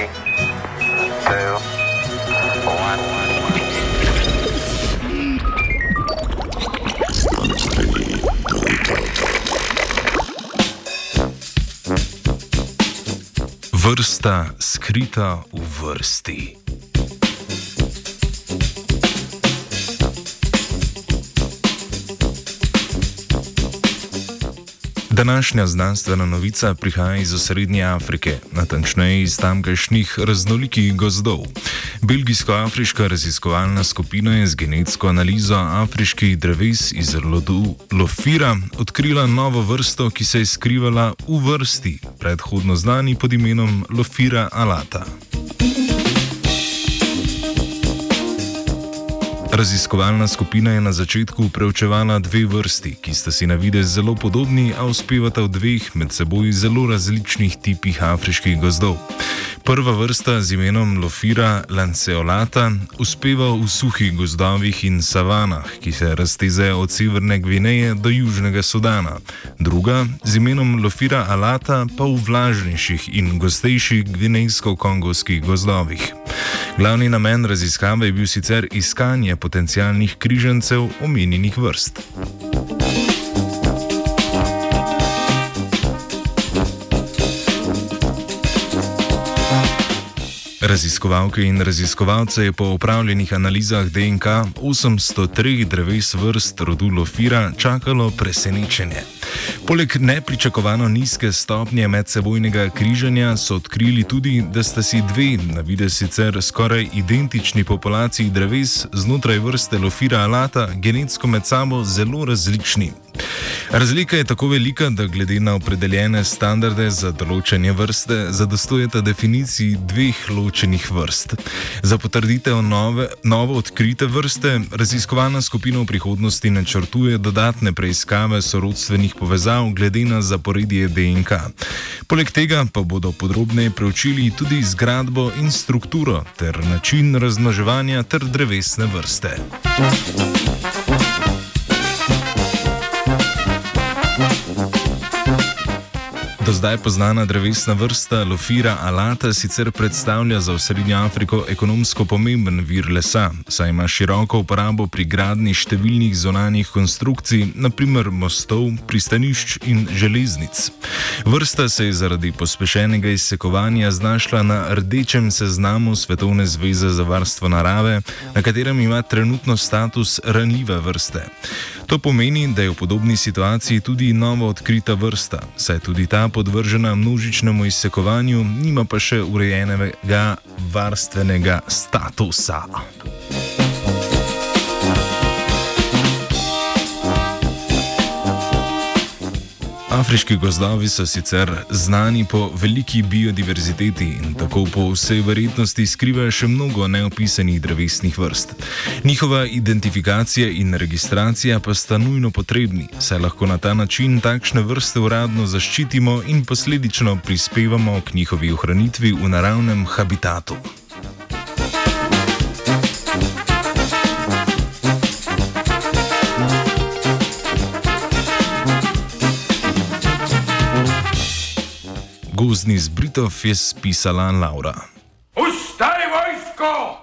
Three, two, one. Vrsta skrita v vrsti. Današnja znanstvena novica prihaja iz osrednje Afrike, natančneje iz tamkajšnjih raznolikih gozdov. Belgijsko-afriška raziskovalna skupina je z genetsko analizo afriških dreves iz rodu Lofira odkrila novo vrsto, ki se je skrivala v vrsti, predhodno znani pod imenom Lofira alata. Raziskovalna skupina je na začetku preučevala dve vrsti, ki sta si na videz zelo podobni, a uspevata v dveh med seboj zelo različnih tipih afriških gozdov. Prva vrsta z imenom Lofira lanceolata uspeva v suhih gozdovih in savanah, ki se raztezajo od severne Gvineje do južnega Sudana. Druga z imenom Lofira alata pa v vlažnejših in gostejših gvinejsko-kongovskih gozdovih. Glavni namen raziskave je bil sicer iskanje potencialnih križancev omenjenih vrst. Raziskovalke in raziskovalce je po upravljenih analizah DNK 803 dreves vrst rodu Lofira čakalo presenečenje. Poleg nepričakovano nizke stopnje medsebojnega križanja so odkrili tudi, da sta si dve, na vide sicer skoraj identični populaciji dreves znotraj vrste Lofira alata, genetsko med sabo zelo različni. Razlika je tako velika, da glede na opredeljene standarde za določanje vrste zadostujeta definiciji dveh ločenih vrst. Za potrditev nove, novo odkrite vrste raziskovalna skupina v prihodnosti načrtuje dodatne preiskave sorodstvenih povezav glede na zaporedje DNK. Poleg tega pa bodo podrobneje preučili tudi zgradbo in strukturo ter način razmnoževanja ter drevesne vrste. Thank you. Do zdaj poznana drevesna vrsta Lofira alata sicer predstavlja za Srednjo Afriko ekonomsko pomemben vir lesa, saj ima široko uporabo pri gradni številnih zonalnih konstrukcij, naprimer mostov, pristanišč in železnic. Vrsta se je zaradi pospešenega izsekovanja znašla na rdečem seznamu Svetovne zveze za varstvo narave, na katerem ima trenutno status ranljive vrste. To pomeni, da je v podobni situaciji tudi novo odkrita vrsta, saj tudi ta podvržena množičnemu izsekovanju, nima pa še urejenega varstvenega statusa. Afriški gozdovi so sicer znani po veliki biodiverziteti in tako po vsej verjetnosti skrivajo še mnogo neopisanih drevesnih vrst. Njihova identifikacija in registracija pa sta nujno potrebni, saj lahko na ta način takšne vrste uradno zaščitimo in posledično prispevamo k njihovi ohranitvi v naravnem habitatu. Gozni z Britov je spisala Laura. Ustaj vojsko!